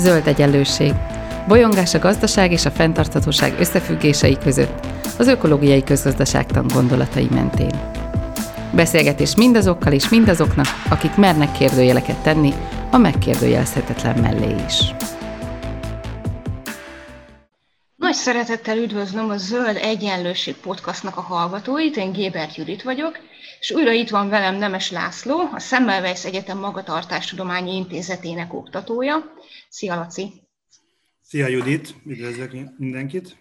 Zöld egyenlőség. Bolyongás a gazdaság és a fenntarthatóság összefüggései között, az ökológiai közgazdaságtan gondolatai mentén. Beszélgetés mindazokkal és mindazoknak, akik mernek kérdőjeleket tenni, a megkérdőjelezhetetlen mellé is. Nagy szeretettel üdvözlöm a Zöld Egyenlőség podcastnak a hallgatóit, én Gébert Judit vagyok, és újra itt van velem Nemes László, a Semmelweis Egyetem Magatartástudományi Intézetének oktatója. Szia, Laci! Szia, Judit! Üdvözlök mindenkit!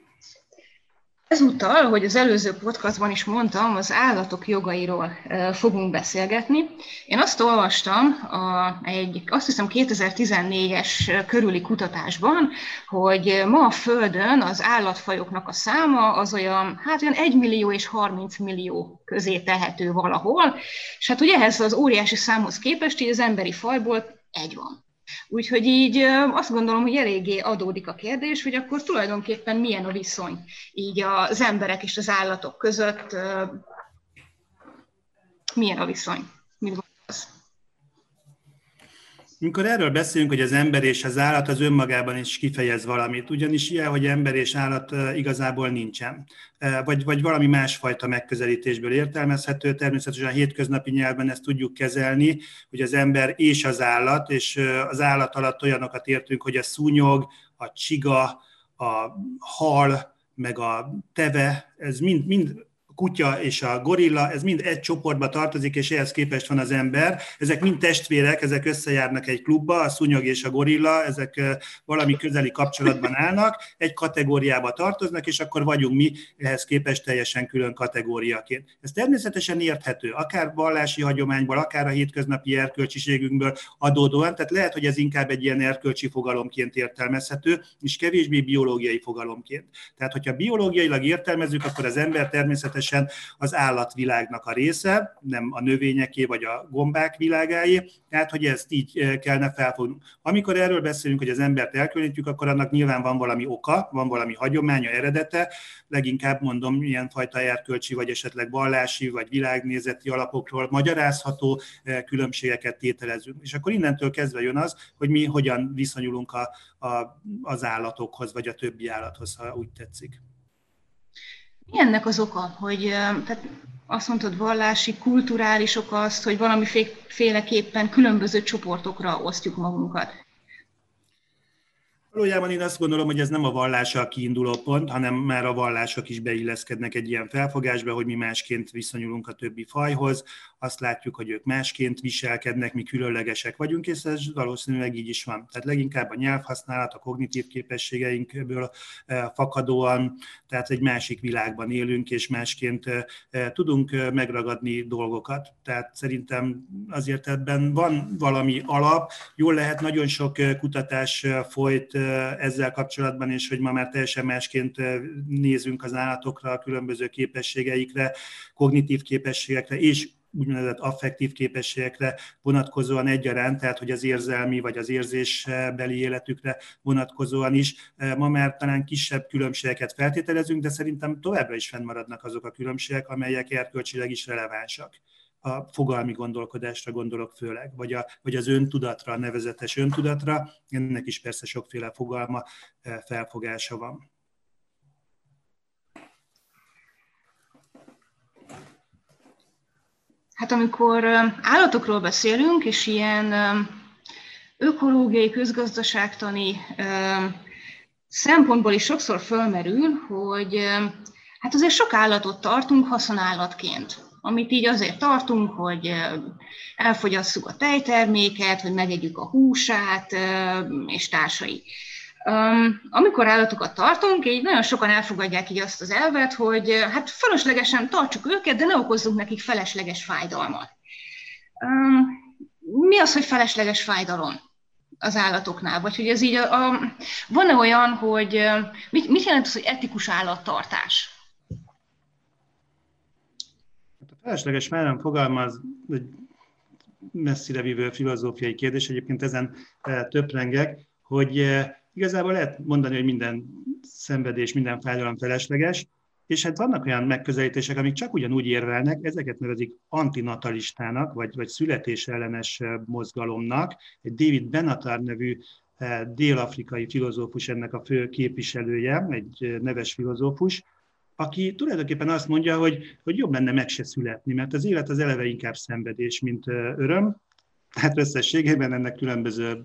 Ezúttal, hogy az előző podcastban is mondtam, az állatok jogairól fogunk beszélgetni. Én azt olvastam a, egy, azt hiszem 2014-es körüli kutatásban, hogy ma a Földön az állatfajoknak a száma az olyan, hát olyan 1 millió és 30 millió közé tehető valahol, és hát ugye ehhez az óriási számhoz képest így az emberi fajból egy van. Úgyhogy így azt gondolom, hogy eléggé adódik a kérdés, hogy akkor tulajdonképpen milyen a viszony így az emberek és az állatok között, milyen a viszony? Mit? Amikor erről beszélünk, hogy az ember és az állat az önmagában is kifejez valamit, ugyanis ilyen, hogy ember és állat igazából nincsen, vagy, vagy valami másfajta megközelítésből értelmezhető, természetesen a hétköznapi nyelven ezt tudjuk kezelni, hogy az ember és az állat, és az állat alatt olyanokat értünk, hogy a szúnyog, a csiga, a hal, meg a teve, ez mind, mind kutya és a gorilla, ez mind egy csoportba tartozik, és ehhez képest van az ember. Ezek mind testvérek, ezek összejárnak egy klubba, a szúnyog és a gorilla, ezek valami közeli kapcsolatban állnak, egy kategóriába tartoznak, és akkor vagyunk mi ehhez képest teljesen külön kategóriaként. Ez természetesen érthető, akár vallási hagyományból, akár a hétköznapi erkölcsiségünkből adódóan, tehát lehet, hogy ez inkább egy ilyen erkölcsi fogalomként értelmezhető, és kevésbé biológiai fogalomként. Tehát, hogyha biológiailag értelmezzük, akkor az ember természetesen természetesen az állatvilágnak a része, nem a növényeké vagy a gombák világáé, tehát hogy ezt így eh, kellene felfognunk. Amikor erről beszélünk, hogy az embert elkülönítjük, akkor annak nyilván van valami oka, van valami hagyománya, eredete, leginkább mondom, ilyen fajta erkölcsi, vagy esetleg vallási, vagy világnézeti alapokról magyarázható eh, különbségeket tételezünk. És akkor innentől kezdve jön az, hogy mi hogyan viszonyulunk a, a, az állatokhoz, vagy a többi állathoz, ha úgy tetszik. Mi ennek az oka, hogy tehát azt mondtad, vallási, kulturális oka azt, hogy valamiféleképpen különböző csoportokra osztjuk magunkat? Valójában én azt gondolom, hogy ez nem a vallás a kiinduló pont, hanem már a vallások is beilleszkednek egy ilyen felfogásba, hogy mi másként viszonyulunk a többi fajhoz, azt látjuk, hogy ők másként viselkednek, mi különlegesek vagyunk, és ez valószínűleg így is van. Tehát leginkább a nyelvhasználat, a kognitív képességeinkből eh, fakadóan, tehát egy másik világban élünk, és másként eh, eh, tudunk megragadni dolgokat. Tehát szerintem azért ebben van valami alap, jól lehet, nagyon sok kutatás folyt ezzel kapcsolatban, és hogy ma már teljesen másként nézünk az állatokra, a különböző képességeikre, kognitív képességekre, és úgynevezett affektív képességekre vonatkozóan egyaránt, tehát hogy az érzelmi vagy az érzésbeli életükre vonatkozóan is. Ma már talán kisebb különbségeket feltételezünk, de szerintem továbbra is fennmaradnak azok a különbségek, amelyek erkölcsileg is relevánsak a fogalmi gondolkodásra gondolok főleg, vagy, a, vagy az öntudatra, a nevezetes öntudatra, ennek is persze sokféle fogalma, eh, felfogása van. Hát amikor állatokról beszélünk, és ilyen ökológiai, közgazdaságtani szempontból is sokszor fölmerül, hogy hát azért sok állatot tartunk haszonállatként amit így azért tartunk, hogy elfogyasszuk a tejterméket, hogy megegyük a húsát, és társai. Amikor állatokat tartunk, így nagyon sokan elfogadják így azt az elvet, hogy hát feleslegesen tartsuk őket, de ne okozzunk nekik felesleges fájdalmat. Mi az, hogy felesleges fájdalom? az állatoknál? Vagy hogy ez így a, a, van-e olyan, hogy mit, mit jelent az, hogy etikus állattartás? felesleges nem fogalmaz egy messzire vívő filozófiai kérdés, egyébként ezen töprengek, hogy igazából lehet mondani, hogy minden szenvedés, minden fájdalom felesleges, és hát vannak olyan megközelítések, amik csak ugyanúgy érvelnek, ezeket nevezik antinatalistának, vagy, vagy születésellenes eh, mozgalomnak. Egy David Benatar nevű dél-afrikai filozófus ennek a fő képviselője, egy neves filozófus, aki tulajdonképpen azt mondja, hogy, hogy jobb lenne meg se születni, mert az élet az eleve inkább szenvedés, mint öröm, hát összességében ennek különböző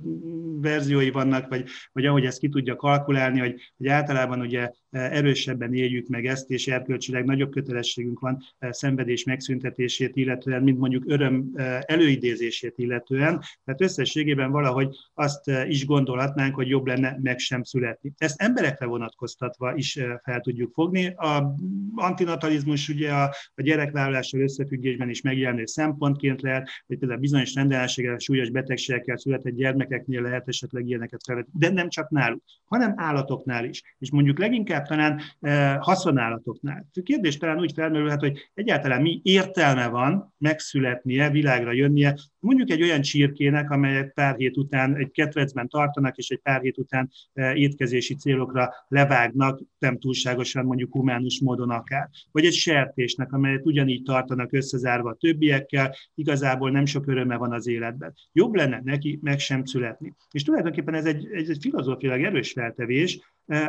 verziói vannak, vagy, vagy ahogy ezt ki tudja kalkulálni, hogy, hogy általában ugye erősebben éljük meg ezt, és erkölcsileg nagyobb kötelességünk van szenvedés megszüntetését, illetően, mint mondjuk öröm előidézését illetően. Tehát összességében valahogy azt is gondolhatnánk, hogy jobb lenne meg sem születni. Ezt emberekre vonatkoztatva is fel tudjuk fogni. A antinatalizmus ugye a, a gyerekvállalással összefüggésben is megjelenő szempontként lehet, hogy például bizonyos rendellenséggel, súlyos betegségekkel született gyermekeknél lehet esetleg ilyeneket felvetni. De nem csak náluk, hanem állatoknál is. És mondjuk leginkább talán eh, haszonállatoknál. A kérdés talán úgy felmerülhet, hogy egyáltalán mi értelme van megszületnie, világra jönnie, mondjuk egy olyan csirkének, amelyet pár hét után egy ketrecben tartanak, és egy pár hét után eh, étkezési célokra levágnak, nem túlságosan mondjuk humánus módon akár. Vagy egy sertésnek, amelyet ugyanígy tartanak összezárva a többiekkel, igazából nem sok öröme van az életben. Jobb lenne neki meg sem születni. És tulajdonképpen ez egy, egy, egy filozófilag erős feltevés,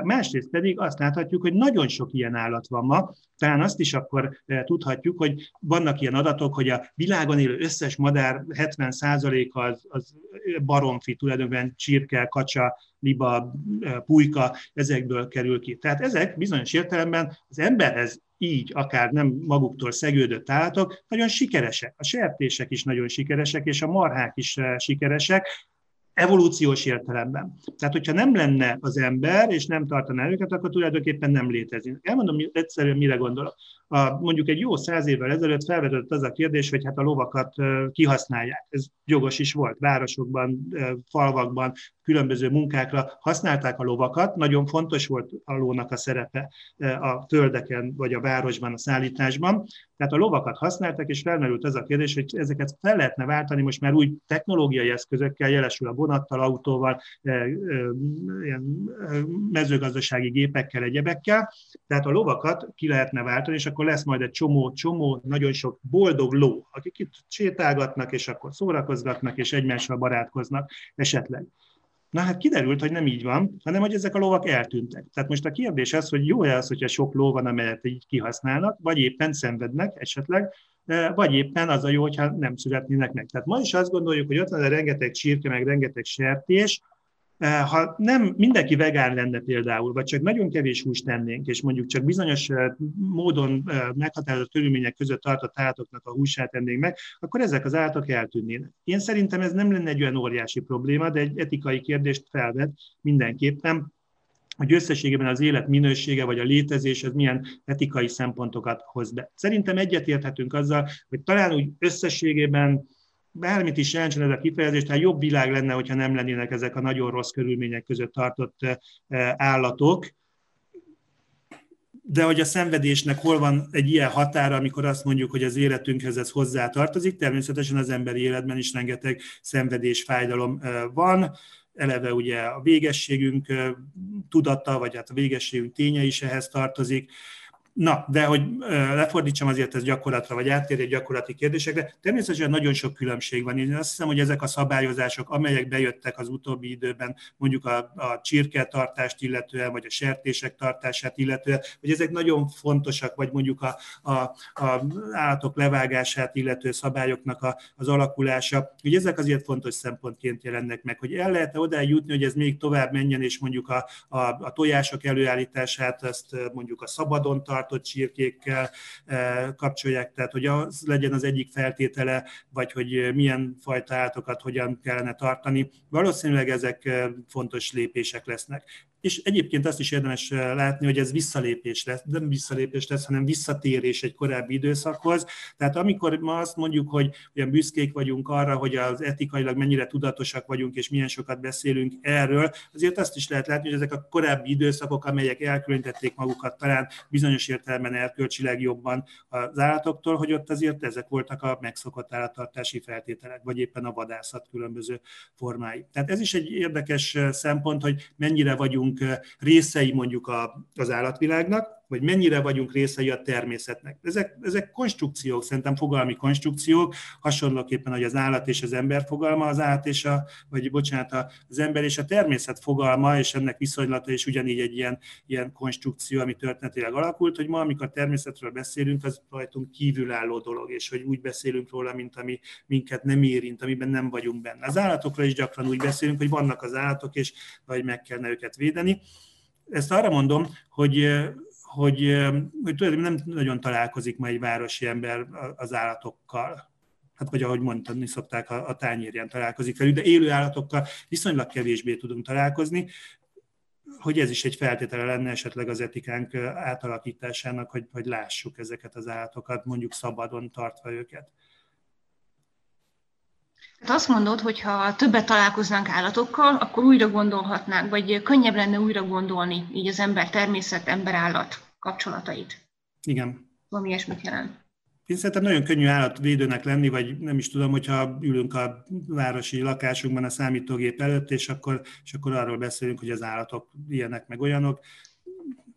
Másrészt pedig azt láthatjuk, hogy nagyon sok ilyen állat van ma, talán azt is akkor tudhatjuk, hogy vannak ilyen adatok, hogy a világon élő összes madár 70%-a az, az baromfi, tulajdonképpen csirke, kacsa, liba, pulyka, ezekből kerül ki. Tehát ezek bizonyos értelemben az emberhez így akár nem maguktól szegődött állatok, nagyon sikeresek. A sertések is nagyon sikeresek, és a marhák is sikeresek, evolúciós értelemben. Tehát, hogyha nem lenne az ember, és nem tartaná őket, akkor tulajdonképpen nem létezik. Elmondom egyszerűen, mire gondolok. A, mondjuk egy jó száz évvel ezelőtt felvetődött az a kérdés, hogy hát a lovakat kihasználják. Ez jogos is volt. Városokban, falvakban, különböző munkákra használták a lovakat. Nagyon fontos volt a lónak a szerepe a földeken vagy a városban, a szállításban. Tehát a lovakat használtak, és felmerült az a kérdés, hogy ezeket fel lehetne váltani most már új technológiai eszközökkel, jelesül a vonattal, autóval, ilyen mezőgazdasági gépekkel, egyebekkel. Tehát a lovakat ki lehetne váltani, és akkor lesz majd egy csomó, csomó, nagyon sok boldog ló, akik itt sétálgatnak, és akkor szórakozgatnak, és egymással barátkoznak esetleg. Na hát kiderült, hogy nem így van, hanem hogy ezek a lovak eltűntek. Tehát most a kérdés az, hogy jó-e az, hogyha sok ló van, amelyet így kihasználnak, vagy éppen szenvednek esetleg, vagy éppen az a jó, hogyha nem születnének meg. Tehát ma is azt gondoljuk, hogy ott van rengeteg csirke, meg rengeteg sertés, ha nem mindenki vegán lenne például, vagy csak nagyon kevés húst tennénk, és mondjuk csak bizonyos eh, módon eh, meghatározott körülmények között tartott állatoknak a húsát tennénk meg, akkor ezek az állatok eltűnnének. Én szerintem ez nem lenne egy olyan óriási probléma, de egy etikai kérdést felvet mindenképpen, hogy összességében az élet minősége vagy a létezés az milyen etikai szempontokat hoz be. Szerintem egyetérthetünk azzal, hogy talán úgy összességében bármit is jelentsen ez a kifejezés, tehát jobb világ lenne, hogyha nem lennének ezek a nagyon rossz körülmények között tartott eh, állatok, de hogy a szenvedésnek hol van egy ilyen határa, amikor azt mondjuk, hogy az életünkhez ez hozzá tartozik, természetesen az emberi életben is rengeteg szenvedés, fájdalom eh, van, eleve ugye a végességünk tudata, vagy hát a végességünk ténye is ehhez tartozik, Na, de hogy lefordítsam azért ez gyakorlatra, vagy áttérj egy gyakorlati kérdésekre, természetesen nagyon sok különbség van. Én azt hiszem, hogy ezek a szabályozások, amelyek bejöttek az utóbbi időben, mondjuk a, a csirketartást illetően, vagy a sertések tartását illetően, hogy ezek nagyon fontosak, vagy mondjuk a, a, a állatok levágását illető szabályoknak a, az alakulása, hogy ezek azért fontos szempontként jelennek meg, hogy el lehet oda jutni, hogy ez még tovább menjen, és mondjuk a, a, a tojások előállítását, ezt mondjuk a szabadon tart, tartott csirkékkel eh, kapcsolják, tehát hogy az legyen az egyik feltétele, vagy hogy milyen fajta állatokat hogyan kellene tartani. Valószínűleg ezek eh, fontos lépések lesznek. És egyébként azt is érdemes eh, látni, hogy ez visszalépés lesz, nem visszalépés lesz, hanem visszatérés egy korábbi időszakhoz. Tehát amikor ma azt mondjuk, hogy olyan büszkék vagyunk arra, hogy az etikailag mennyire tudatosak vagyunk, és milyen sokat beszélünk erről, azért azt is lehet látni, hogy ezek a korábbi időszakok, amelyek elkülönítették magukat talán bizonyos értelemben erkölcsileg jobban az állatoktól, hogy ott azért ezek voltak a megszokott állattartási feltételek, vagy éppen a vadászat különböző formái. Tehát ez is egy érdekes eh, szempont, hogy mennyire vagyunk részei mondjuk a, az állatvilágnak, vagy mennyire vagyunk részei a természetnek. Ezek, ezek konstrukciók, szerintem fogalmi konstrukciók, hasonlóképpen, hogy az állat és az ember fogalma, az állat és a, vagy bocsánat, az ember és a természet fogalma, és ennek viszonylata is ugyanígy egy ilyen, ilyen konstrukció, ami történetileg alakult, hogy ma, amikor természetről beszélünk, az rajtunk kívülálló dolog, és hogy úgy beszélünk róla, mint ami minket nem érint, amiben nem vagyunk benne. Az állatokra is gyakran úgy beszélünk, hogy vannak az állatok, és vagy meg kellene őket védeni. Ezt arra mondom, hogy hogy, hogy tulajdonképpen nem nagyon találkozik ma egy városi ember az állatokkal. Hát vagy ahogy mondani szokták, a, a tányérján találkozik velük, de élő állatokkal viszonylag kevésbé tudunk találkozni, hogy ez is egy feltétele lenne esetleg az etikánk átalakításának, hogy, hogy lássuk ezeket az állatokat, mondjuk szabadon tartva őket. Tehát azt mondod, hogy ha többet találkoznánk állatokkal, akkor újra gondolhatnánk, vagy könnyebb lenne újra gondolni így az ember természet, ember-állat kapcsolatait. Igen. Valami ilyesmit jelent. Én szerintem nagyon könnyű állatvédőnek lenni, vagy nem is tudom, hogyha ülünk a városi lakásunkban a számítógép előtt, és akkor, és akkor arról beszélünk, hogy az állatok ilyenek meg olyanok,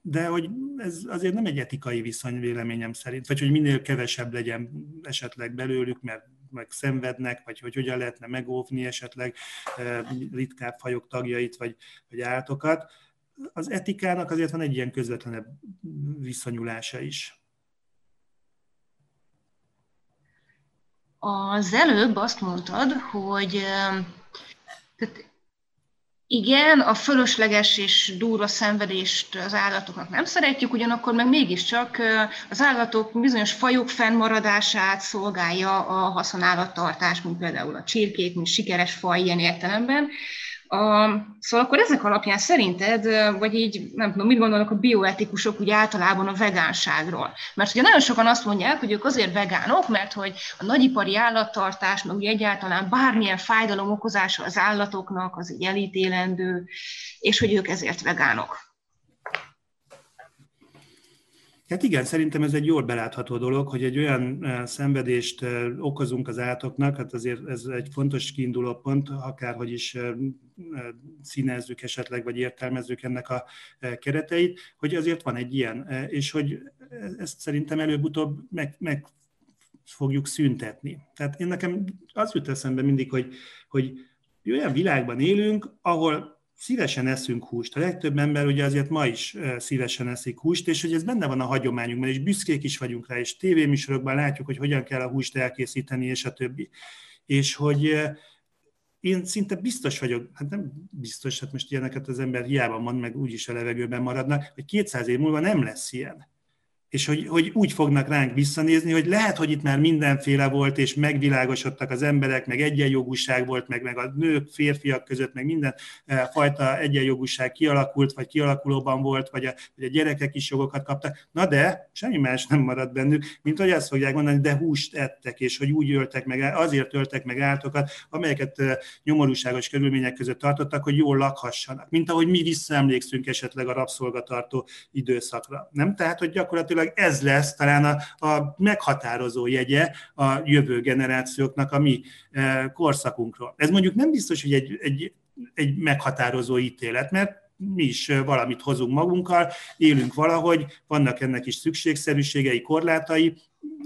de hogy ez azért nem egy etikai viszony véleményem szerint, vagy hogy minél kevesebb legyen esetleg belőlük, mert meg szenvednek, vagy hogy hogyan lehetne megóvni esetleg eh, ritkább fajok tagjait, vagy, vagy állatokat. Az etikának azért van egy ilyen közvetlenebb viszonyulása is. Az előbb azt mondtad, hogy eh, tehát igen, a fölösleges és durva szenvedést az állatoknak nem szeretjük, ugyanakkor meg mégiscsak az állatok bizonyos fajok fennmaradását szolgálja a haszonállattartás, mint például a csirkék, mint sikeres faj ilyen értelemben. A, szóval akkor ezek alapján szerinted, vagy így nem tudom, mit gondolnak a bioetikusok úgy általában a vegánságról? Mert ugye nagyon sokan azt mondják, hogy ők azért vegánok, mert hogy a nagyipari állattartás, meg ugye egyáltalán bármilyen fájdalom okozása az állatoknak, az egy elítélendő, és hogy ők ezért vegánok. Hát igen, szerintem ez egy jól belátható dolog, hogy egy olyan szenvedést okozunk az állatoknak, hát azért ez egy fontos kiinduló pont, akárhogy is színezzük esetleg, vagy értelmezzük ennek a kereteit, hogy azért van egy ilyen, és hogy ezt szerintem előbb-utóbb meg, meg fogjuk szüntetni. Tehát én nekem az jut eszembe mindig, hogy, hogy olyan világban élünk, ahol szívesen eszünk húst. A legtöbb ember ugye azért ma is szívesen eszik húst, és hogy ez benne van a hagyományunkban, és büszkék is vagyunk rá, és tévéműsorokban látjuk, hogy hogyan kell a húst elkészíteni, és a többi. És hogy én szinte biztos vagyok, hát nem biztos, hát most ilyeneket az ember hiába mond, meg úgyis a levegőben maradnak, hogy 200 év múlva nem lesz ilyen és hogy, hogy úgy fognak ránk visszanézni, hogy lehet, hogy itt már mindenféle volt, és megvilágosodtak az emberek, meg egyenjogúság volt, meg, meg a nők, férfiak között, meg minden eh, fajta egyenjogúság kialakult, vagy kialakulóban volt, vagy a, vagy a gyerekek is jogokat kaptak. Na de, semmi más nem maradt bennük, mint hogy azt fogják mondani, de húst ettek, és hogy úgy öltek meg, azért öltek meg állatokat, amelyeket eh, nyomorúságos körülmények között tartottak, hogy jól lakhassanak. Mint ahogy mi visszaemlékszünk esetleg a rabszolgatartó időszakra. Nem? Tehát, hogy gyakorlatilag gyakorlatilag ez lesz talán a, a meghatározó jegye a jövő generációknak a mi e, korszakunkról. Ez mondjuk nem biztos, hogy egy, egy, egy meghatározó ítélet, mert mi is valamit hozunk magunkkal, élünk valahogy, vannak ennek is szükségszerűségei, korlátai,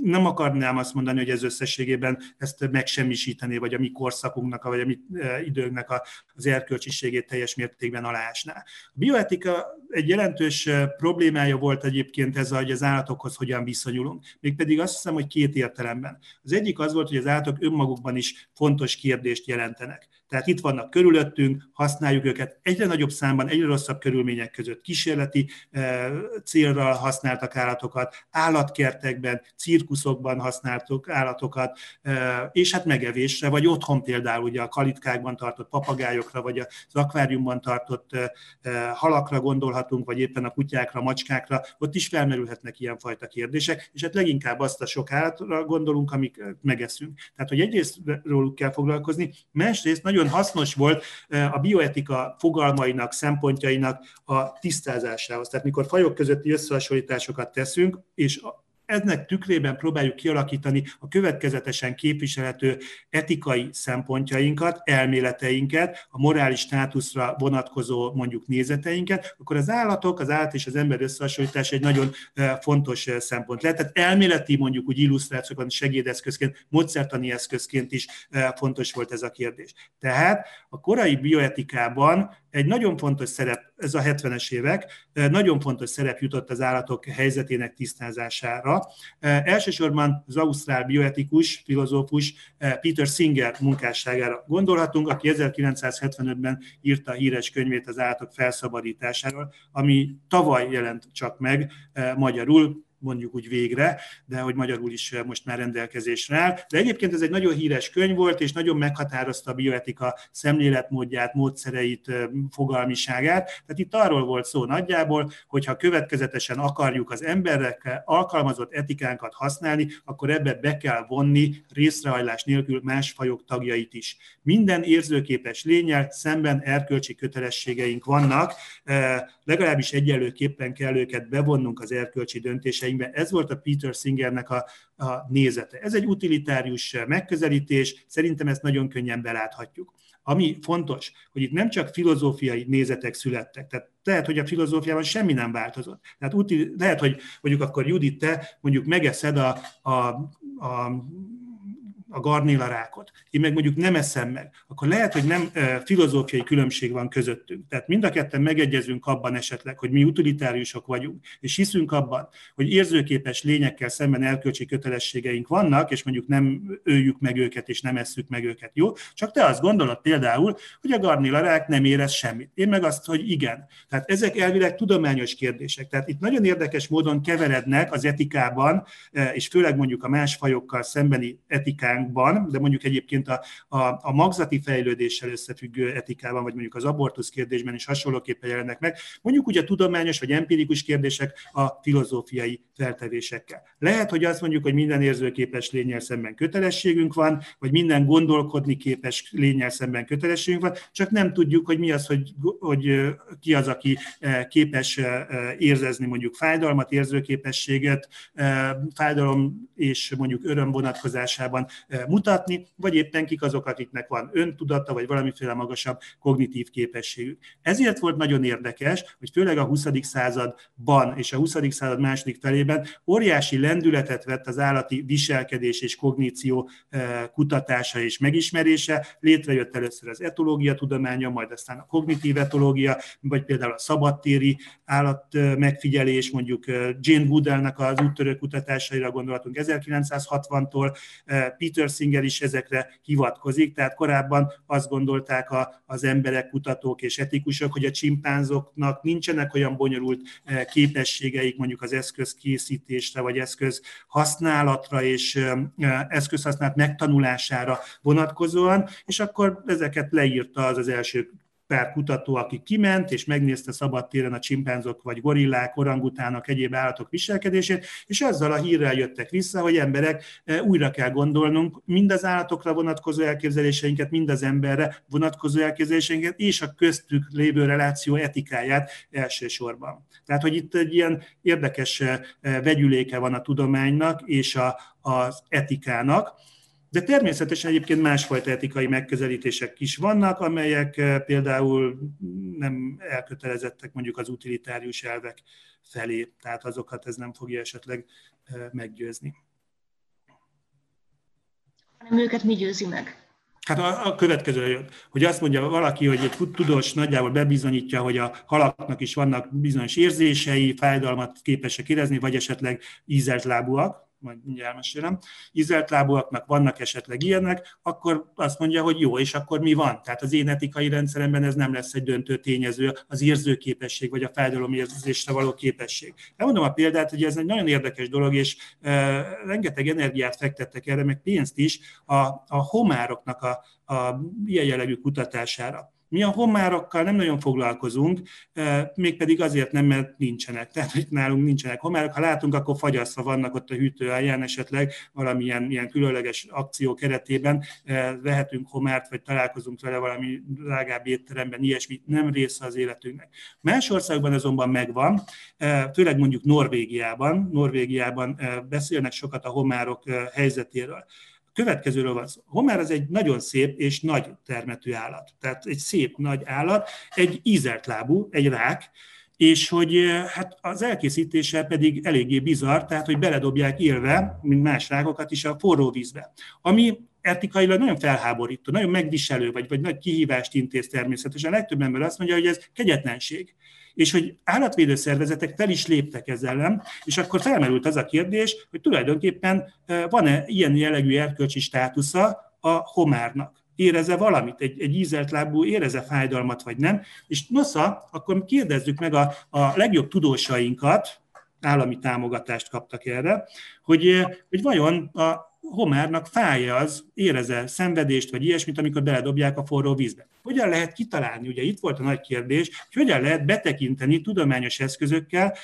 nem akarnám azt mondani, hogy ez összességében ezt megsemmisítené, vagy a mi korszakunknak, vagy a mi e, időnknek az erkölcsiségét teljes mértékben alásná. A bioetika egy jelentős e, problémája volt egyébként ez, hogy az állatokhoz hogyan viszonyulunk. Mégpedig azt hiszem, hogy két értelemben. Az egyik az volt, hogy az állatok önmagukban is fontos kérdést jelentenek. Tehát itt vannak körülöttünk, használjuk őket egyre nagyobb számban, egyre rosszabb körülmények között. Kísérleti e, célra használtak állatokat, állatkertekben, cirkuszokban használtuk állatokat, és hát megevésre, vagy otthon például ugye a kalitkákban tartott papagájokra, vagy az akváriumban tartott halakra gondolhatunk, vagy éppen a kutyákra, macskákra, ott is felmerülhetnek ilyenfajta kérdések, és hát leginkább azt a sok állatra gondolunk, amik megeszünk. Tehát, hogy egyrészt róluk kell foglalkozni, másrészt nagyon hasznos volt a bioetika fogalmainak, szempontjainak a tisztázásához. Tehát mikor fajok közötti összehasonlításokat teszünk, és ennek tükrében próbáljuk kialakítani a következetesen képviselhető etikai szempontjainkat, elméleteinket, a morális státuszra vonatkozó mondjuk nézeteinket, akkor az állatok, az állat és az ember összehasonlítás egy nagyon fontos szempont lehet. Tehát elméleti mondjuk úgy illusztrációkban segédeszközként, módszertani eszközként is fontos volt ez a kérdés. Tehát a korai bioetikában egy nagyon fontos szerep, ez a 70-es évek, nagyon fontos szerep jutott az állatok helyzetének tisztázására. Elsősorban az ausztrál bioetikus, filozófus Peter Singer munkásságára gondolhatunk, aki 1975-ben írta a híres könyvét az állatok felszabadításáról, ami tavaly jelent csak meg magyarul, mondjuk úgy végre, de hogy magyarul is most már rendelkezésre áll. De egyébként ez egy nagyon híres könyv volt, és nagyon meghatározta a bioetika szemléletmódját, módszereit, fogalmiságát. Tehát itt arról volt szó nagyjából, hogy ha következetesen akarjuk az emberekkel alkalmazott etikánkat használni, akkor ebbe be kell vonni részrehajlás nélkül más fajok tagjait is. Minden érzőképes lényel szemben erkölcsi kötelességeink vannak, legalábbis egyenlőképpen kell őket bevonnunk az erkölcsi döntéseinkbe, könyve, ez volt a Peter Singernek a, a nézete. Ez egy utilitárius megközelítés, szerintem ezt nagyon könnyen beláthatjuk. Ami fontos, hogy itt nem csak filozófiai nézetek születtek, tehát lehet, hogy a filozófiában semmi nem változott. Tehát uti, lehet, hogy mondjuk akkor Judit, te mondjuk megeszed a, a, a a garnélarákot, én meg mondjuk nem eszem meg, akkor lehet, hogy nem filozófiai különbség van közöttünk. Tehát mind a ketten megegyezünk abban esetleg, hogy mi utilitáriusok vagyunk, és hiszünk abban, hogy érzőképes lényekkel szemben elkölcsi kötelességeink vannak, és mondjuk nem öljük meg őket, és nem esszük meg őket, jó? Csak te azt gondolod például, hogy a garnélarák nem érez semmit. Én meg azt, hogy igen. Tehát ezek elvileg tudományos kérdések. Tehát itt nagyon érdekes módon keverednek az etikában, és főleg mondjuk a más fajokkal szembeni etikán etikánban, de mondjuk egyébként a, a, a magzati fejlődéssel összefüggő etikában, vagy mondjuk az abortusz kérdésben is hasonlóképpen jelennek meg, mondjuk ugye a tudományos vagy empirikus kérdések a filozófiai feltevésekkel. Lehet, hogy azt mondjuk, hogy minden érzőképes lényel szemben kötelességünk van, vagy minden gondolkodni képes lényel szemben kötelességünk van, csak nem tudjuk, hogy mi az, hogy, hogy ki az, aki képes érzezni mondjuk fájdalmat, érzőképességet, fájdalom és mondjuk öröm vonatkozásában mutatni, vagy éppen kik azok, akiknek van öntudata, vagy valamiféle magasabb kognitív képességük. Ezért volt nagyon érdekes, hogy főleg a 20. században és a 20. század második felében óriási lendületet vett az állati viselkedés és kogníció kutatása és megismerése. Létrejött először az etológia tudománya, majd aztán a kognitív etológia, vagy például a szabadtéri állat megfigyelés, mondjuk Jane Goodellnek az úttörő kutatásaira gondolhatunk 1960-tól, Peter Singer is ezekre hivatkozik, tehát korábban azt gondolták a, az emberek, kutatók és etikusok, hogy a csimpánzoknak nincsenek olyan bonyolult eh, képességeik mondjuk az eszköz készítésre, vagy eszköz használatra és eh, eszközhasználat megtanulására vonatkozóan, és akkor ezeket leírta az az első pár kutató, aki kiment és megnézte szabadtéren a csimpánzok vagy gorillák, orangutának, egyéb állatok viselkedését, és azzal a hírrel jöttek vissza, hogy emberek eh, újra kell gondolnunk mind az állatokra vonatkozó elképzeléseinket, mind az emberre vonatkozó elképzeléseinket, és a köztük lévő reláció etikáját elsősorban. Tehát, hogy itt egy ilyen érdekes eh, vegyüléke van a tudománynak és a, az etikának, de természetesen egyébként másfajta etikai megközelítések is vannak, amelyek eh, például nem elkötelezettek mondjuk az utilitárius elvek felé, tehát azokat ez nem fogja esetleg eh, meggyőzni. Hanem őket mi győzi meg? Hát a, a következő hogy azt mondja valaki, hogy egy tudós nagyjából bebizonyítja, hogy a halaknak is vannak bizonyos érzései, fájdalmat képesek érezni, vagy esetleg ízelt lábúak, majd mindjárt elmesélem, izelt lábúaknak vannak esetleg ilyenek, akkor azt mondja, hogy jó, és akkor mi van? Tehát az én etikai rendszeremben ez nem lesz egy döntő tényező, az érzőképesség, vagy a fájdalomérzésre való képesség. Elmondom a példát, hogy ez egy nagyon érdekes dolog, és e, rengeteg energiát fektettek erre, meg pénzt is a, a homároknak a, a ilyen jellegű kutatására. Mi a homárokkal nem nagyon foglalkozunk, mégpedig azért nem, mert nincsenek. Tehát, hogy nálunk nincsenek homárok. Ha látunk, akkor fagyasztva vannak ott a hűtőalján, esetleg valamilyen ilyen különleges akció keretében vehetünk homárt, vagy találkozunk vele valami drágább étteremben, ilyesmi nem része az életünknek. Más országban azonban megvan, főleg mondjuk Norvégiában. Norvégiában beszélnek sokat a homárok helyzetéről következőről van szó. Homár az egy nagyon szép és nagy termetű állat. Tehát egy szép nagy állat, egy ízelt lábú, egy rák, és hogy hát az elkészítése pedig eléggé bizarr, tehát hogy beledobják élve, mint más rákokat is a forró vízbe. Ami etikailag nagyon felháborító, nagyon megviselő, vagy, vagy nagy kihívást intéz természetesen. A legtöbb ember azt mondja, hogy ez kegyetlenség és hogy állatvédő szervezetek fel is léptek ezzel ellen, és akkor felmerült az a kérdés, hogy tulajdonképpen van-e ilyen jellegű erkölcsi státusza a homárnak éreze valamit, egy, egy ízelt lábú éreze fájdalmat, vagy nem. És nosza, akkor kérdezzük meg a, a legjobb tudósainkat, állami támogatást kaptak erre, hogy, hogy vajon a homárnak fáj az, éreze szenvedést, vagy ilyesmit, amikor beledobják a forró vízbe. Hogyan lehet kitalálni, ugye itt volt a nagy kérdés, hogy hogyan lehet betekinteni tudományos eszközökkel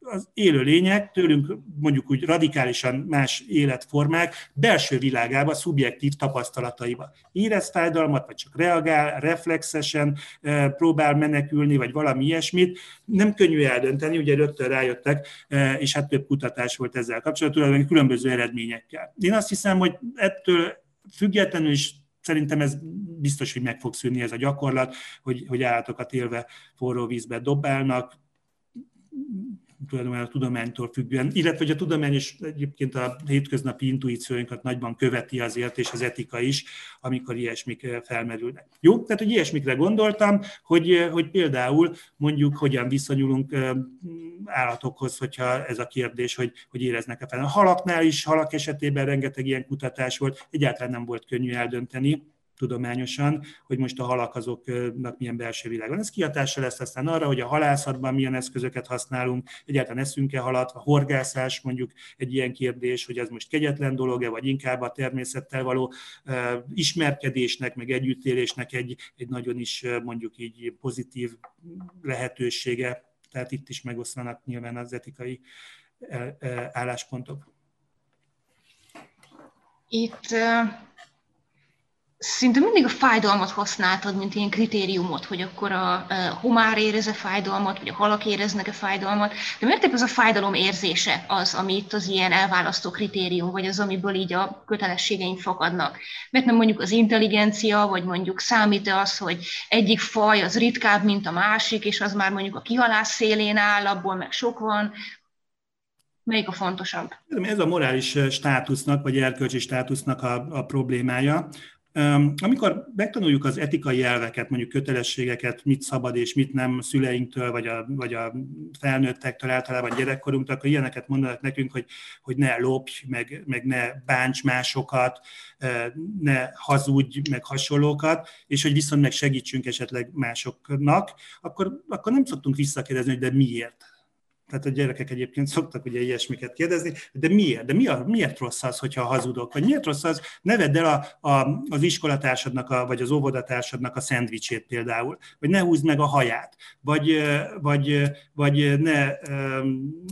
az élőlények, tőlünk mondjuk úgy radikálisan más életformák belső világába, szubjektív tapasztalataiba. Érez fájdalmat, vagy csak reagál, reflexesen e, próbál menekülni, vagy valami ilyesmit. Nem könnyű eldönteni, ugye rögtön rájöttek, e, és hát több kutatás volt ezzel kapcsolatban, különböző eredményekkel. Én azt hiszem, hogy ettől függetlenül is szerintem ez biztos, hogy meg fog szűnni ez a gyakorlat, hogy, hogy állatokat élve forró vízbe dobálnak, tulajdonképpen a tudománytól függően, illetve hogy a tudomány is egyébként a hétköznapi intuícióinkat nagyban követi azért, és az etika is, amikor ilyesmik eh, felmerülnek. Jó, tehát hogy ilyesmikre gondoltam, hogy, eh, hogy például mondjuk hogyan viszonyulunk eh, állatokhoz, hogyha ez a kérdés, hogy, hogy éreznek-e fel. A halaknál is, halak esetében rengeteg ilyen kutatás volt, egyáltalán nem volt könnyű eldönteni, tudományosan, hogy most a halak azoknak milyen belső világ van. Ez kihatása lesz aztán arra, hogy a halászatban milyen eszközöket használunk, egyáltalán eszünk-e halat, a horgászás mondjuk egy ilyen kérdés, hogy ez most kegyetlen dolog-e, vagy inkább a természettel való ismerkedésnek, meg együttélésnek egy, egy nagyon is mondjuk így pozitív lehetősége. Tehát itt is megoszlanak nyilván az etikai álláspontok. Itt szinte mindig a fájdalmat használtad, mint ilyen kritériumot, hogy akkor a, homár érez-e fájdalmat, vagy a halak éreznek-e fájdalmat, de miért épp ez a fájdalom érzése az, ami itt az ilyen elválasztó kritérium, vagy az, amiből így a kötelességeink fakadnak? Mert nem mondjuk az intelligencia, vagy mondjuk számít-e az, hogy egyik faj az ritkább, mint a másik, és az már mondjuk a kihalás szélén áll, abból meg sok van, Melyik a fontosabb? Ez a morális státusznak, vagy erkölcsi státusznak a, a problémája, amikor megtanuljuk az etikai elveket, mondjuk kötelességeket, mit szabad és mit nem szüleinktől, vagy a, vagy a felnőttektől, általában gyerekkorunktól, akkor ilyeneket mondanak nekünk, hogy, hogy ne lopj, meg, meg ne bánts másokat, ne hazudj, meg hasonlókat, és hogy viszont meg segítsünk esetleg másoknak, akkor, akkor nem szoktunk visszakérdezni, hogy de miért? Tehát a gyerekek egyébként szoktak ugye ilyesmiket kérdezni, de miért? De mi a, miért rossz az, hogyha hazudok? Vagy miért rossz az, ne vedd el a, a, az iskolatársadnak, a, vagy az óvodatársadnak a szendvicsét például, vagy ne húzd meg a haját, vagy, vagy, vagy ne um,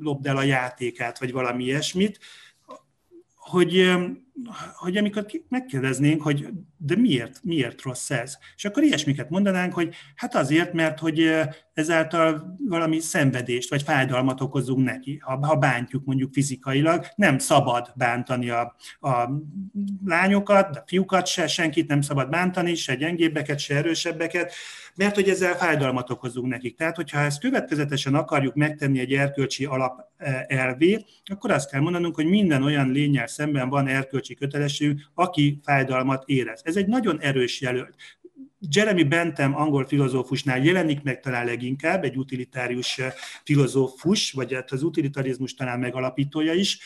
lopd el a játékát, vagy valami ilyesmit, hogy hogy amikor megkérdeznénk, hogy de miért, miért rossz ez? És akkor ilyesmiket mondanánk, hogy hát azért, mert hogy ezáltal valami szenvedést vagy fájdalmat okozunk neki, ha, ha bántjuk mondjuk fizikailag, nem szabad bántani a, a lányokat, a fiúkat se, senkit nem szabad bántani, se gyengébbeket, se erősebbeket, mert hogy ezzel fájdalmat okozunk nekik. Tehát, hogyha ezt következetesen akarjuk megtenni egy erkölcsi alap elvé, akkor azt kell mondanunk, hogy minden olyan lényel szemben van erkölcsi kötelességünk, aki fájdalmat érez. Ez egy nagyon erős jelölt. Jeremy Bentham angol filozófusnál jelenik meg talán leginkább, egy utilitárius filozófus, vagy hát az utilitarizmus talán megalapítója is,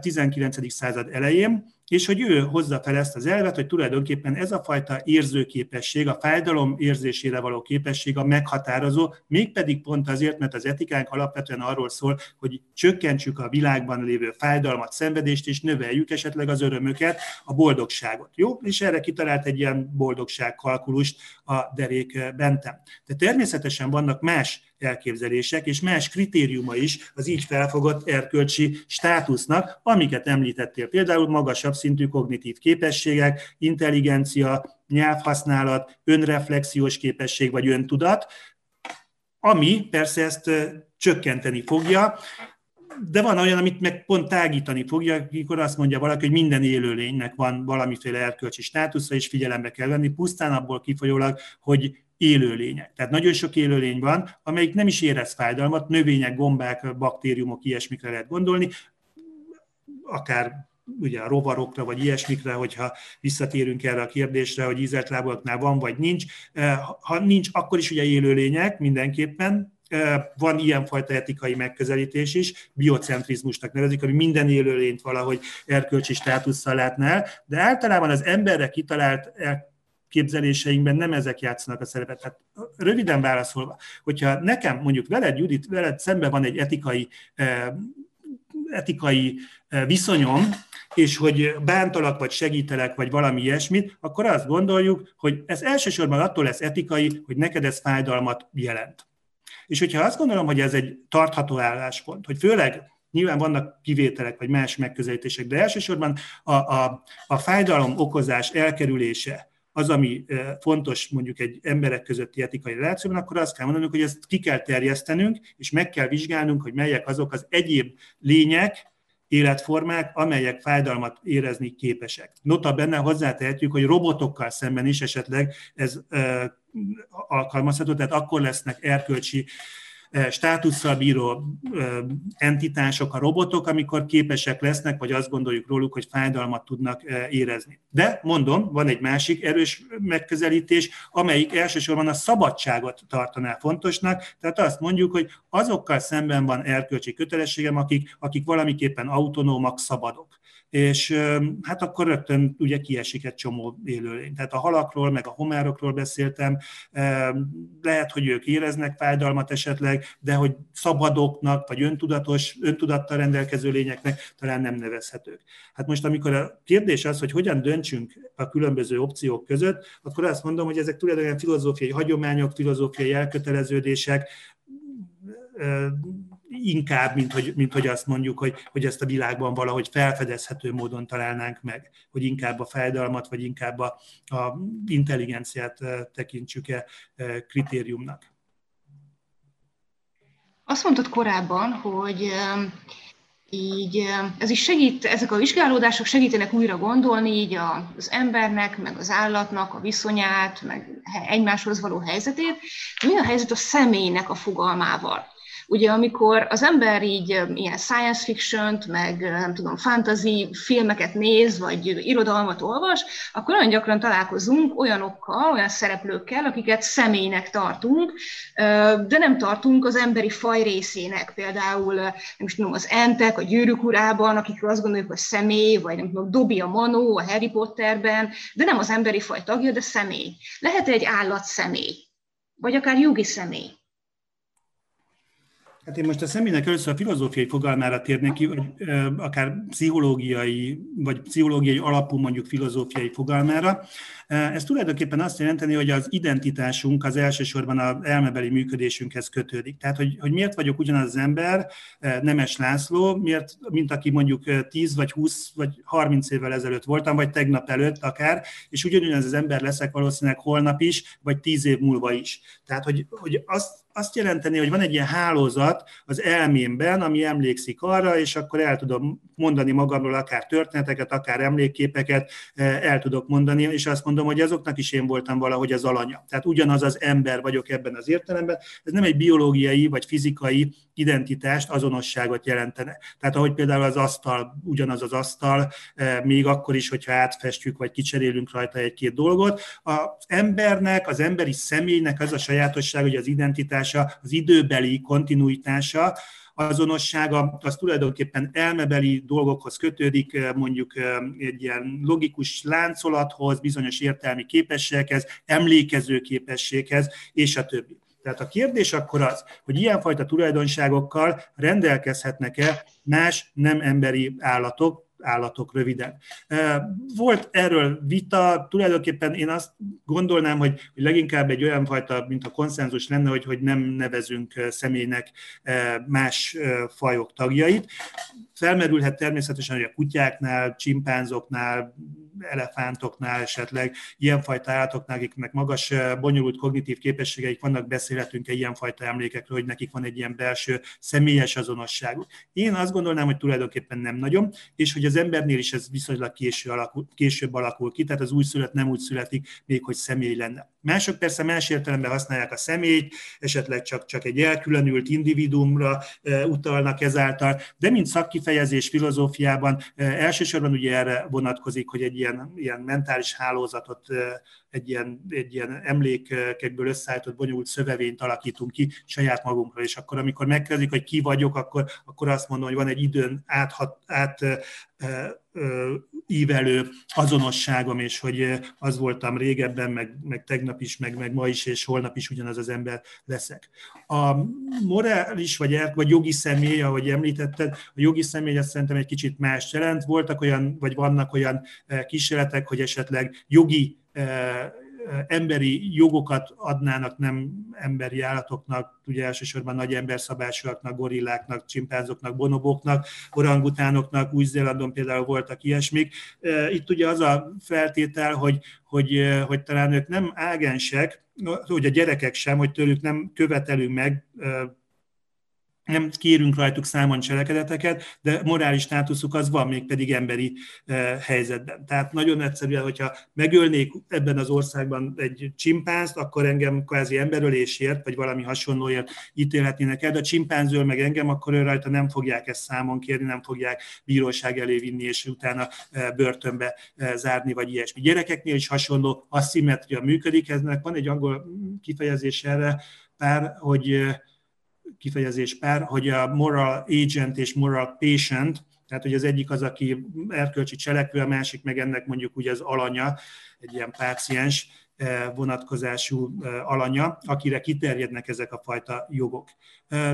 19. század elején, és hogy ő hozza fel ezt az elvet, hogy tulajdonképpen ez a fajta érzőképesség, a fájdalom érzésére való képesség a meghatározó, mégpedig pont azért, mert az etikánk alapvetően arról szól, hogy csökkentsük a világban lévő fájdalmat, szenvedést, és növeljük esetleg az örömöket, a boldogságot. Jó? És erre kitalált egy ilyen boldogságkalkulust a derék Bentem. De természetesen vannak más elképzelések, és más kritériuma is az így felfogott erkölcsi státusznak, amiket említettél. Például magasabb szintű kognitív képességek, intelligencia, nyelvhasználat, önreflexiós képesség vagy öntudat, ami persze ezt csökkenteni fogja, de van olyan, amit meg pont tágítani fogja, amikor azt mondja valaki, hogy minden élőlénynek van valamiféle erkölcsi státusza, és figyelembe kell venni, pusztán abból kifolyólag, hogy élőlények. Tehát nagyon sok élőlény van, amelyik nem is érez fájdalmat, növények, gombák, baktériumok, ilyesmikre lehet gondolni, akár ugye a rovarokra, vagy ilyesmikre, hogyha visszatérünk erre a kérdésre, hogy ízelt lábaknál van, vagy nincs. Ha nincs, akkor is ugye élőlények mindenképpen, van ilyenfajta etikai megközelítés is, biocentrizmusnak nevezik, ami minden élőlényt valahogy erkölcsi státusszal látná el, de általában az emberre kitalált képzeléseinkben nem ezek játszanak a szerepet. Tehát röviden válaszolva, hogyha nekem mondjuk veled, Judit, veled szemben van egy etikai, etikai viszonyom, és hogy bántalak, vagy segítelek, vagy valami ilyesmit, akkor azt gondoljuk, hogy ez elsősorban attól lesz etikai, hogy neked ez fájdalmat jelent. És hogyha azt gondolom, hogy ez egy tartható álláspont, hogy főleg Nyilván vannak kivételek vagy más megközelítések, de elsősorban a, a, a fájdalom okozás elkerülése az, ami fontos mondjuk egy emberek közötti etikai relációban, akkor azt kell mondanunk, hogy ezt ki kell terjesztenünk, és meg kell vizsgálnunk, hogy melyek azok az egyéb lények, életformák, amelyek fájdalmat érezni képesek. Nota benne hozzátehetjük, hogy robotokkal szemben is esetleg ez alkalmazható, tehát akkor lesznek erkölcsi státusszal bíró entitások, a robotok, amikor képesek lesznek, vagy azt gondoljuk róluk, hogy fájdalmat tudnak érezni. De mondom, van egy másik erős megközelítés, amelyik elsősorban a szabadságot tartaná fontosnak, tehát azt mondjuk, hogy azokkal szemben van erkölcsi kötelességem, akik, akik valamiképpen autonómak, szabadok és hát akkor rögtön ugye kiesik egy csomó élőlény. Tehát a halakról, meg a homárokról beszéltem, lehet, hogy ők éreznek fájdalmat esetleg, de hogy szabadoknak, vagy öntudatos, öntudattal rendelkező lényeknek talán nem nevezhetők. Hát most, amikor a kérdés az, hogy hogyan döntsünk a különböző opciók között, akkor azt mondom, hogy ezek tulajdonképpen filozófiai hagyományok, filozófiai elköteleződések, inkább, mint hogy, mint hogy azt mondjuk, hogy, hogy ezt a világban valahogy felfedezhető módon találnánk meg, hogy inkább a fájdalmat, vagy inkább a, a intelligenciát tekintsük-e kritériumnak. Azt mondtad korábban, hogy így ez is segít, ezek a vizsgálódások segítenek újra gondolni így az embernek, meg az állatnak a viszonyát, meg egymáshoz való helyzetét. Mi a helyzet a személynek a fogalmával? Ugye amikor az ember így ilyen science fiction meg nem tudom, fantasy filmeket néz, vagy irodalmat olvas, akkor nagyon gyakran találkozunk olyanokkal, olyan szereplőkkel, akiket személynek tartunk, de nem tartunk az emberi faj részének. Például nem is tudom, az entek, a gyűrűk urában, akikről azt gondoljuk, hogy személy, vagy nem tudom, Dobby a Manó, a Harry Potterben, de nem az emberi faj tagja, de személy. Lehet egy állat személy, vagy akár jogi személy. Hát én most a személynek először a filozófiai fogalmára térnék ki, hogy akár pszichológiai, vagy pszichológiai alapú mondjuk filozófiai fogalmára. Ez tulajdonképpen azt jelenteni, hogy az identitásunk az elsősorban az elmebeli működésünkhez kötődik. Tehát, hogy, hogy miért vagyok ugyanaz az ember, Nemes László, miért, mint aki mondjuk 10 vagy 20 vagy 30 évvel ezelőtt voltam, vagy tegnap előtt akár, és ugyanaz az ember leszek valószínűleg holnap is, vagy 10 év múlva is. Tehát, hogy, hogy azt, azt jelenteni, hogy van egy ilyen hálózat az elmémben, ami emlékszik arra, és akkor el tudom mondani magamról akár történeteket, akár emlékképeket, el tudok mondani, és azt mondom, hogy azoknak is én voltam valahogy az alanya. Tehát ugyanaz az ember vagyok ebben az értelemben. Ez nem egy biológiai vagy fizikai identitást, azonosságot jelentene. Tehát ahogy például az asztal, ugyanaz az asztal, még akkor is, hogyha átfestjük, vagy kicserélünk rajta egy-két dolgot, az embernek, az emberi személynek az a sajátosság, hogy az identitás identitása, az időbeli kontinuitása, azonossága, az tulajdonképpen elmebeli dolgokhoz kötődik, mondjuk egy ilyen logikus láncolathoz, bizonyos értelmi képességhez, emlékező képességhez, és a többi. Tehát a kérdés akkor az, hogy ilyenfajta tulajdonságokkal rendelkezhetnek-e más nem emberi állatok, állatok röviden. Volt erről vita, tulajdonképpen én azt gondolnám, hogy, hogy leginkább egy olyan fajta, mint a konszenzus lenne, hogy, hogy nem nevezünk személynek más fajok tagjait. Felmerülhet természetesen, hogy a kutyáknál, csimpánzoknál, elefántoknál esetleg, ilyenfajta állatoknál, akiknek magas, bonyolult kognitív képességeik vannak, beszélhetünk egy ilyenfajta emlékekről, hogy nekik van egy ilyen belső személyes azonosságuk. Én azt gondolnám, hogy tulajdonképpen nem nagyon, és hogy az embernél is ez viszonylag késő alakul, később alakul ki, tehát az új szület nem úgy születik, még hogy személy lenne. Mások persze más értelemben használják a személyt, esetleg csak, csak egy elkülönült individuumra e, utalnak ezáltal, de mint szakkifejezés filozófiában e, elsősorban ugye erre vonatkozik, hogy egy ilyen, ilyen mentális hálózatot e, egy ilyen, egy ilyen emlékekből összeállított bonyolult szövevényt alakítunk ki saját magunkra, és akkor amikor megkezdik, hogy ki vagyok, akkor, akkor azt mondom, hogy van egy időn áthat, át, ívelő azonosságom, és hogy az voltam régebben, meg, meg tegnap is, meg, meg ma is, és holnap is ugyanaz az ember leszek. A morális vagy, er, vagy jogi személy, ahogy említetted, a jogi személy azt szerintem egy kicsit más jelent. Voltak olyan, vagy vannak olyan kísérletek, hogy esetleg jogi emberi jogokat adnának nem emberi állatoknak, ugye elsősorban nagy emberszabásúaknak, gorilláknak, csimpánzoknak, bonoboknak, orangutánoknak, Új-Zélandon például voltak ilyesmik. Itt ugye az a feltétel, hogy, hogy, hogy talán ők nem ágensek, hogy a gyerekek sem, hogy tőlük nem követelünk meg nem kérünk rajtuk számon cselekedeteket, de morális státuszuk az van, még pedig emberi eh, helyzetben. Tehát nagyon egyszerűen, hogyha megölnék ebben az országban egy csimpánzt, akkor engem kvázi emberölésért, vagy valami hasonlóért ítélhetnének el, de a csimpánzől meg engem, akkor ő rajta nem fogják ezt számon kérni, nem fogják bíróság elé vinni, és utána eh, börtönbe eh, zárni, vagy ilyesmi. Gyerekeknél is hasonló aszimetria működik, eznek van egy angol kifejezés erre, pár, hogy kifejezés pár, hogy a moral agent és moral patient, tehát hogy az egyik az, aki erkölcsi cselekvő, a másik meg ennek mondjuk ugye az alanya, egy ilyen páciens, Eh, vonatkozású eh, alanya, akire kiterjednek ezek a fajta jogok.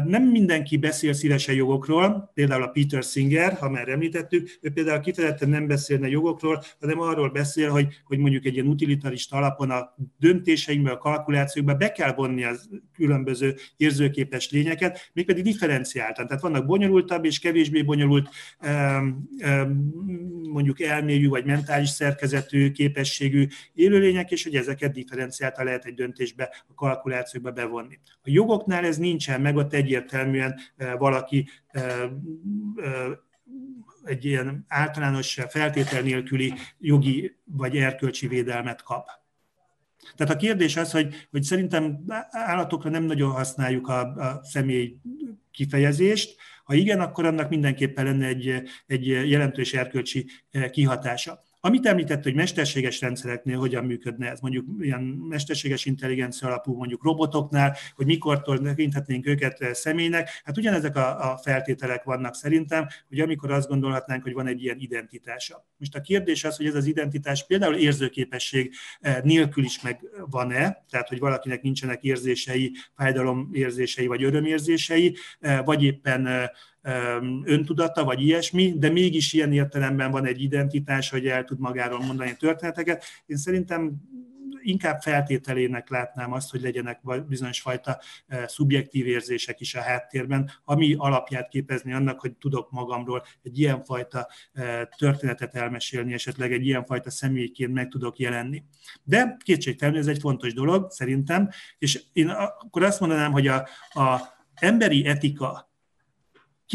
Nem mindenki beszél szívesen jogokról, például a Peter Singer, ha már említettük, ő például kifejezetten nem beszélne jogokról, hanem arról beszél, hogy, hogy mondjuk egy ilyen utilitarista alapon a döntéseinkbe, a kalkulációkba be kell vonni az különböző érzőképes lényeket, mégpedig differenciáltan. Tehát vannak bonyolultabb és kevésbé bonyolult mondjuk elmélyű vagy mentális szerkezetű, képességű élőlények, és hogy ezek ezeket differenciáltan lehet egy döntésbe, a kalkulációkba bevonni. A jogoknál ez nincsen meg, ott egyértelműen eh, valaki eh, eh, egy ilyen általános feltétel nélküli jogi vagy erkölcsi védelmet kap. Tehát a kérdés az, hogy, hogy szerintem állatokra nem nagyon használjuk a, a személy kifejezést, ha igen, akkor annak mindenképpen lenne egy, egy jelentős erkölcsi kihatása. Amit említett, hogy mesterséges rendszereknél hogyan működne ez, mondjuk ilyen mesterséges intelligencia alapú mondjuk robotoknál, hogy mikortól tekinthetnénk őket eh, személynek, hát ugyanezek a, a feltételek vannak szerintem, hogy amikor azt gondolhatnánk, hogy van egy ilyen identitása. Most a kérdés az, hogy ez az identitás például érzőképesség eh, nélkül is meg van-e, tehát hogy valakinek nincsenek érzései, fájdalomérzései vagy örömérzései, eh, vagy éppen öntudata, vagy ilyesmi, de mégis ilyen értelemben van egy identitás, hogy el tud magáról mondani történeteket. Én szerintem inkább feltételének látnám azt, hogy legyenek bizonyos fajta szubjektív érzések is a háttérben, ami alapját képezni annak, hogy tudok magamról egy ilyenfajta történetet elmesélni, esetleg egy ilyenfajta személyként meg tudok jelenni. De kétségtelenül ez egy fontos dolog, szerintem, és én akkor azt mondanám, hogy a, a emberi etika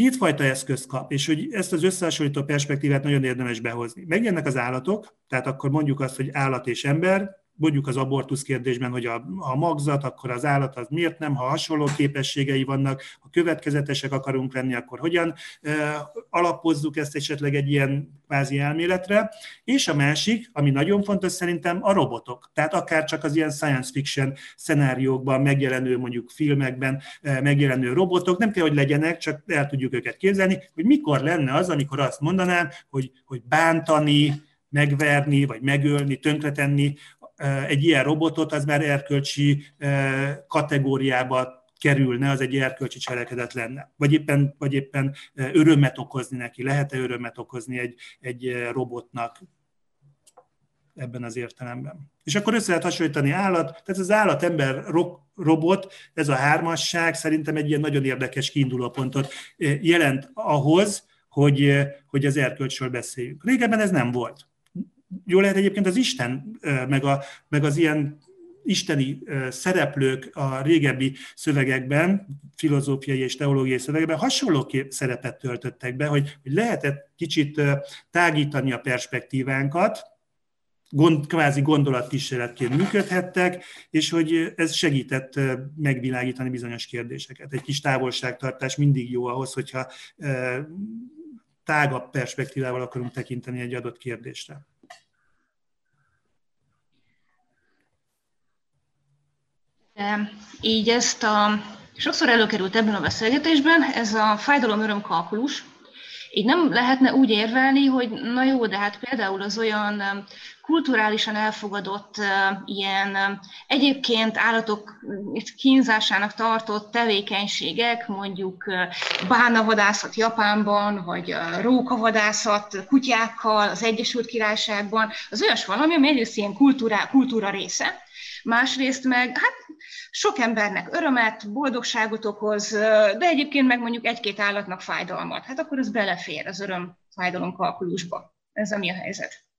kétfajta eszközt kap, és hogy ezt az összehasonlító perspektívát nagyon érdemes behozni. Megjelennek az állatok, tehát akkor mondjuk azt, hogy állat és ember, mondjuk az abortusz kérdésben, hogy a, a magzat, akkor az állat az miért nem, ha hasonló képességei vannak, ha következetesek akarunk lenni, akkor hogyan alapozzuk ezt esetleg egy ilyen kvázi elméletre. És a másik, ami nagyon fontos szerintem, a robotok. Tehát akár csak az ilyen science fiction szenáriókban megjelenő mondjuk filmekben megjelenő robotok, nem kell, hogy legyenek, csak el tudjuk őket képzelni, hogy mikor lenne az, amikor azt mondanám, hogy, hogy bántani, megverni, vagy megölni, tönkretenni egy ilyen robotot, az már erkölcsi kategóriába kerülne, az egy erkölcsi cselekedet lenne. Vagy éppen, vagy éppen örömet okozni neki. Lehet-e örömet okozni egy, egy robotnak ebben az értelemben? És akkor össze lehet hasonlítani állat, tehát az állat-ember robot, ez a hármasság szerintem egy ilyen nagyon érdekes kiindulópontot jelent ahhoz, hogy, hogy az erkölcsről beszéljünk. Régebben ez nem volt. Jó lehet egyébként az Isten, meg, a, meg az ilyen isteni szereplők a régebbi szövegekben, filozófiai és teológiai szövegekben hasonló szerepet töltöttek be, hogy, hogy lehetett kicsit tágítani a perspektívánkat, gond, kvázi gondolatkísérletként működhettek, és hogy ez segített megvilágítani bizonyos kérdéseket. Egy kis távolságtartás mindig jó ahhoz, hogyha tágabb perspektívával akarunk tekinteni egy adott kérdésre. Így ezt a, sokszor előkerült ebben a beszélgetésben, ez a fájdalom-öröm kalkulus, így nem lehetne úgy érvelni, hogy na jó, de hát például az olyan kulturálisan elfogadott ilyen egyébként állatok kínzásának tartott tevékenységek, mondjuk bánavadászat Japánban, vagy rókavadászat kutyákkal az Egyesült Királyságban, az olyas valami, ami egyrészt ilyen kultúra, kultúra része, másrészt meg hát sok embernek örömet, boldogságot okoz, de egyébként meg mondjuk egy-két állatnak fájdalmat. Hát akkor ez belefér az öröm fájdalom kalkulusba. Ez a mi a helyzet.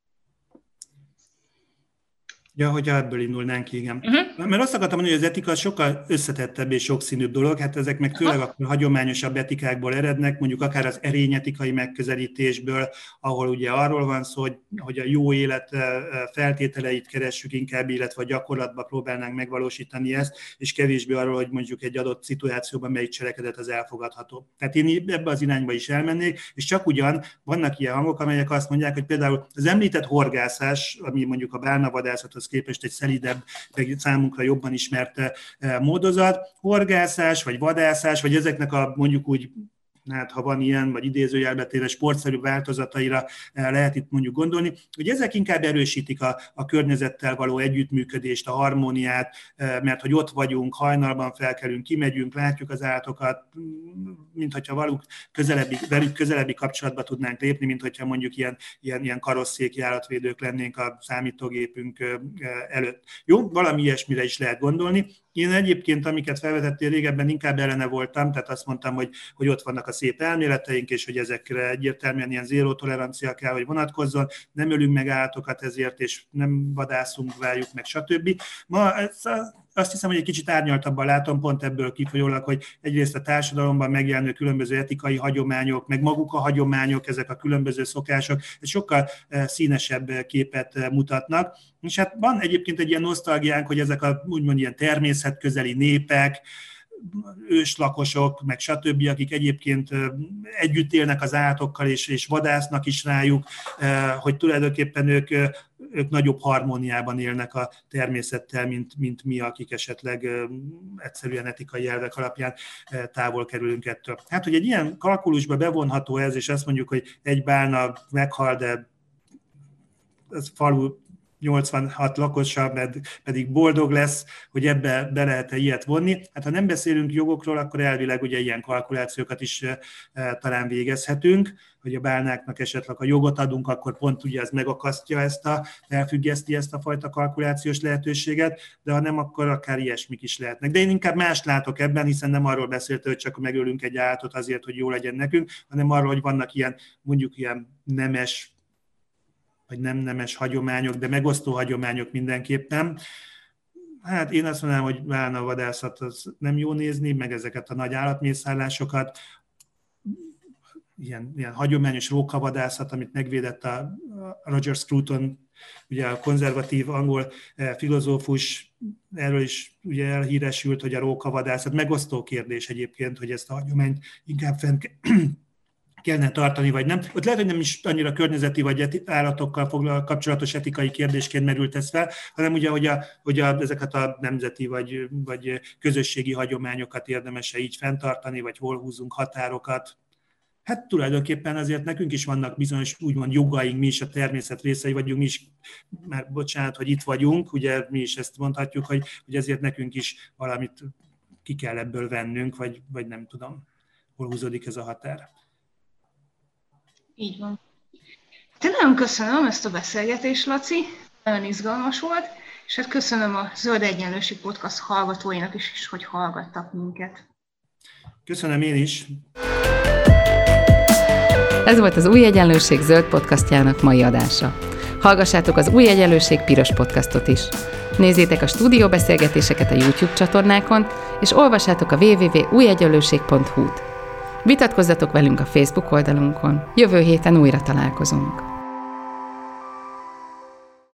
Ja, hogy ebből indulnánk, igen. Uh-huh. Mert azt akartam mondani, hogy az etika sokkal összetettebb és sokszínűbb dolog, hát ezek meg főleg uh-huh. a hagyományosabb etikákból erednek, mondjuk akár az erényetikai megközelítésből, ahol ugye arról van szó, hogy, hogy a jó élet feltételeit keressük inkább, illetve a gyakorlatban próbálnánk megvalósítani ezt, és kevésbé arról, hogy mondjuk egy adott szituációban melyik cselekedet az elfogadható. Tehát én ebbe az irányba is elmennék, és csak ugyan vannak ilyen hangok, amelyek azt mondják, hogy például az említett horgászás, ami mondjuk a bálnavadászat módozathoz képest egy szelidebb, meg számunkra jobban ismert eh, módozat. Horgászás, vagy vadászás, vagy ezeknek a mondjuk úgy hát ha van ilyen, vagy idézőjelbetéve sportszerű változataira eh, lehet itt mondjuk gondolni, hogy ezek inkább erősítik a, a környezettel való együttműködést, a harmóniát, eh, mert hogy ott vagyunk, hajnalban felkelünk, kimegyünk, látjuk az állatokat, mint hogyha valunk közelebbi, velük közelebbi kapcsolatba tudnánk lépni, mint hogyha mondjuk ilyen, ilyen, ilyen karosszéki állatvédők lennénk a számítógépünk eh, előtt. Jó, valami ilyesmire is lehet gondolni. Én egyébként, amiket felvetettél régebben, inkább ellene voltam, tehát azt mondtam, hogy, hogy ott vannak szép elméleteink, és hogy ezekre egyértelműen ilyen zéró tolerancia kell, hogy vonatkozzon, nem ölünk meg állatokat ezért, és nem vadászunk rájuk, meg stb. Ma ez azt hiszem, hogy egy kicsit árnyaltabban látom pont ebből kifolyólag, hogy egyrészt a társadalomban megjelenő különböző etikai hagyományok, meg maguk a hagyományok, ezek a különböző szokások, ez sokkal eh, színesebb képet eh, mutatnak. És hát van egyébként egy ilyen nosztalgiánk, hogy ezek a úgymond ilyen természetközeli népek, őslakosok, meg stb., akik egyébként együtt élnek az állatokkal, és, és vadásznak is rájuk, hogy tulajdonképpen ők, ők nagyobb harmóniában élnek a természettel, mint, mint mi, akik esetleg egyszerűen etikai elvek alapján távol kerülünk ettől. Hát, hogy egy ilyen kalkulusba bevonható ez, és azt mondjuk, hogy egy bálna meghal, de ez falu 86 lakossal pedig boldog lesz, hogy ebbe be lehet-e ilyet vonni. Hát ha nem beszélünk jogokról, akkor elvileg ugye ilyen kalkulációkat is talán végezhetünk, hogy a bálnáknak esetleg a jogot adunk, akkor pont ugye ez megakasztja ezt a, elfüggeszti ezt a fajta kalkulációs lehetőséget, de ha nem, akkor akár ilyesmik is lehetnek. De én inkább mást látok ebben, hiszen nem arról beszélt, hogy csak megölünk egy állatot azért, hogy jó legyen nekünk, hanem arról, hogy vannak ilyen mondjuk ilyen nemes vagy nem nemes hagyományok, de megosztó hagyományok mindenképpen. Hát én azt mondanám, hogy válna vadászat az nem jó nézni, meg ezeket a nagy állatmészállásokat, ilyen, ilyen hagyományos rókavadászat, amit megvédett a Roger Scruton Ugye a konzervatív angol filozófus erről is ugye elhíresült, hogy a rókavadászat megosztó kérdés egyébként, hogy ezt a hagyományt inkább fent kellene tartani, vagy nem. Ott lehet, hogy nem is annyira környezeti vagy állatokkal foglal, kapcsolatos etikai kérdésként merült ez fel, hanem ugye, hogy, a, hogy a, ezeket a nemzeti vagy, vagy közösségi hagyományokat érdemes így fenntartani, vagy hol húzunk határokat. Hát tulajdonképpen azért nekünk is vannak bizonyos úgymond jogaink, mi is a természet részei vagyunk, mi is, már bocsánat, hogy itt vagyunk, ugye mi is ezt mondhatjuk, hogy, hogy ezért nekünk is valamit ki kell ebből vennünk, vagy, vagy nem tudom, hol húzódik ez a határ. Így van. Te nagyon köszönöm ezt a beszélgetést, Laci, nagyon izgalmas volt, és hát köszönöm a Zöld Egyenlőség Podcast hallgatóinak is, hogy hallgattak minket. Köszönöm én is. Ez volt az Új Egyenlőség zöld podcastjának mai adása. Hallgassátok az Új Egyenlőség piros podcastot is. Nézzétek a stúdióbeszélgetéseket a YouTube csatornákon, és olvassátok a www.újegyenlőség.hu-t. Vitatkozzatok velünk a Facebook oldalunkon. Jövő héten újra találkozunk.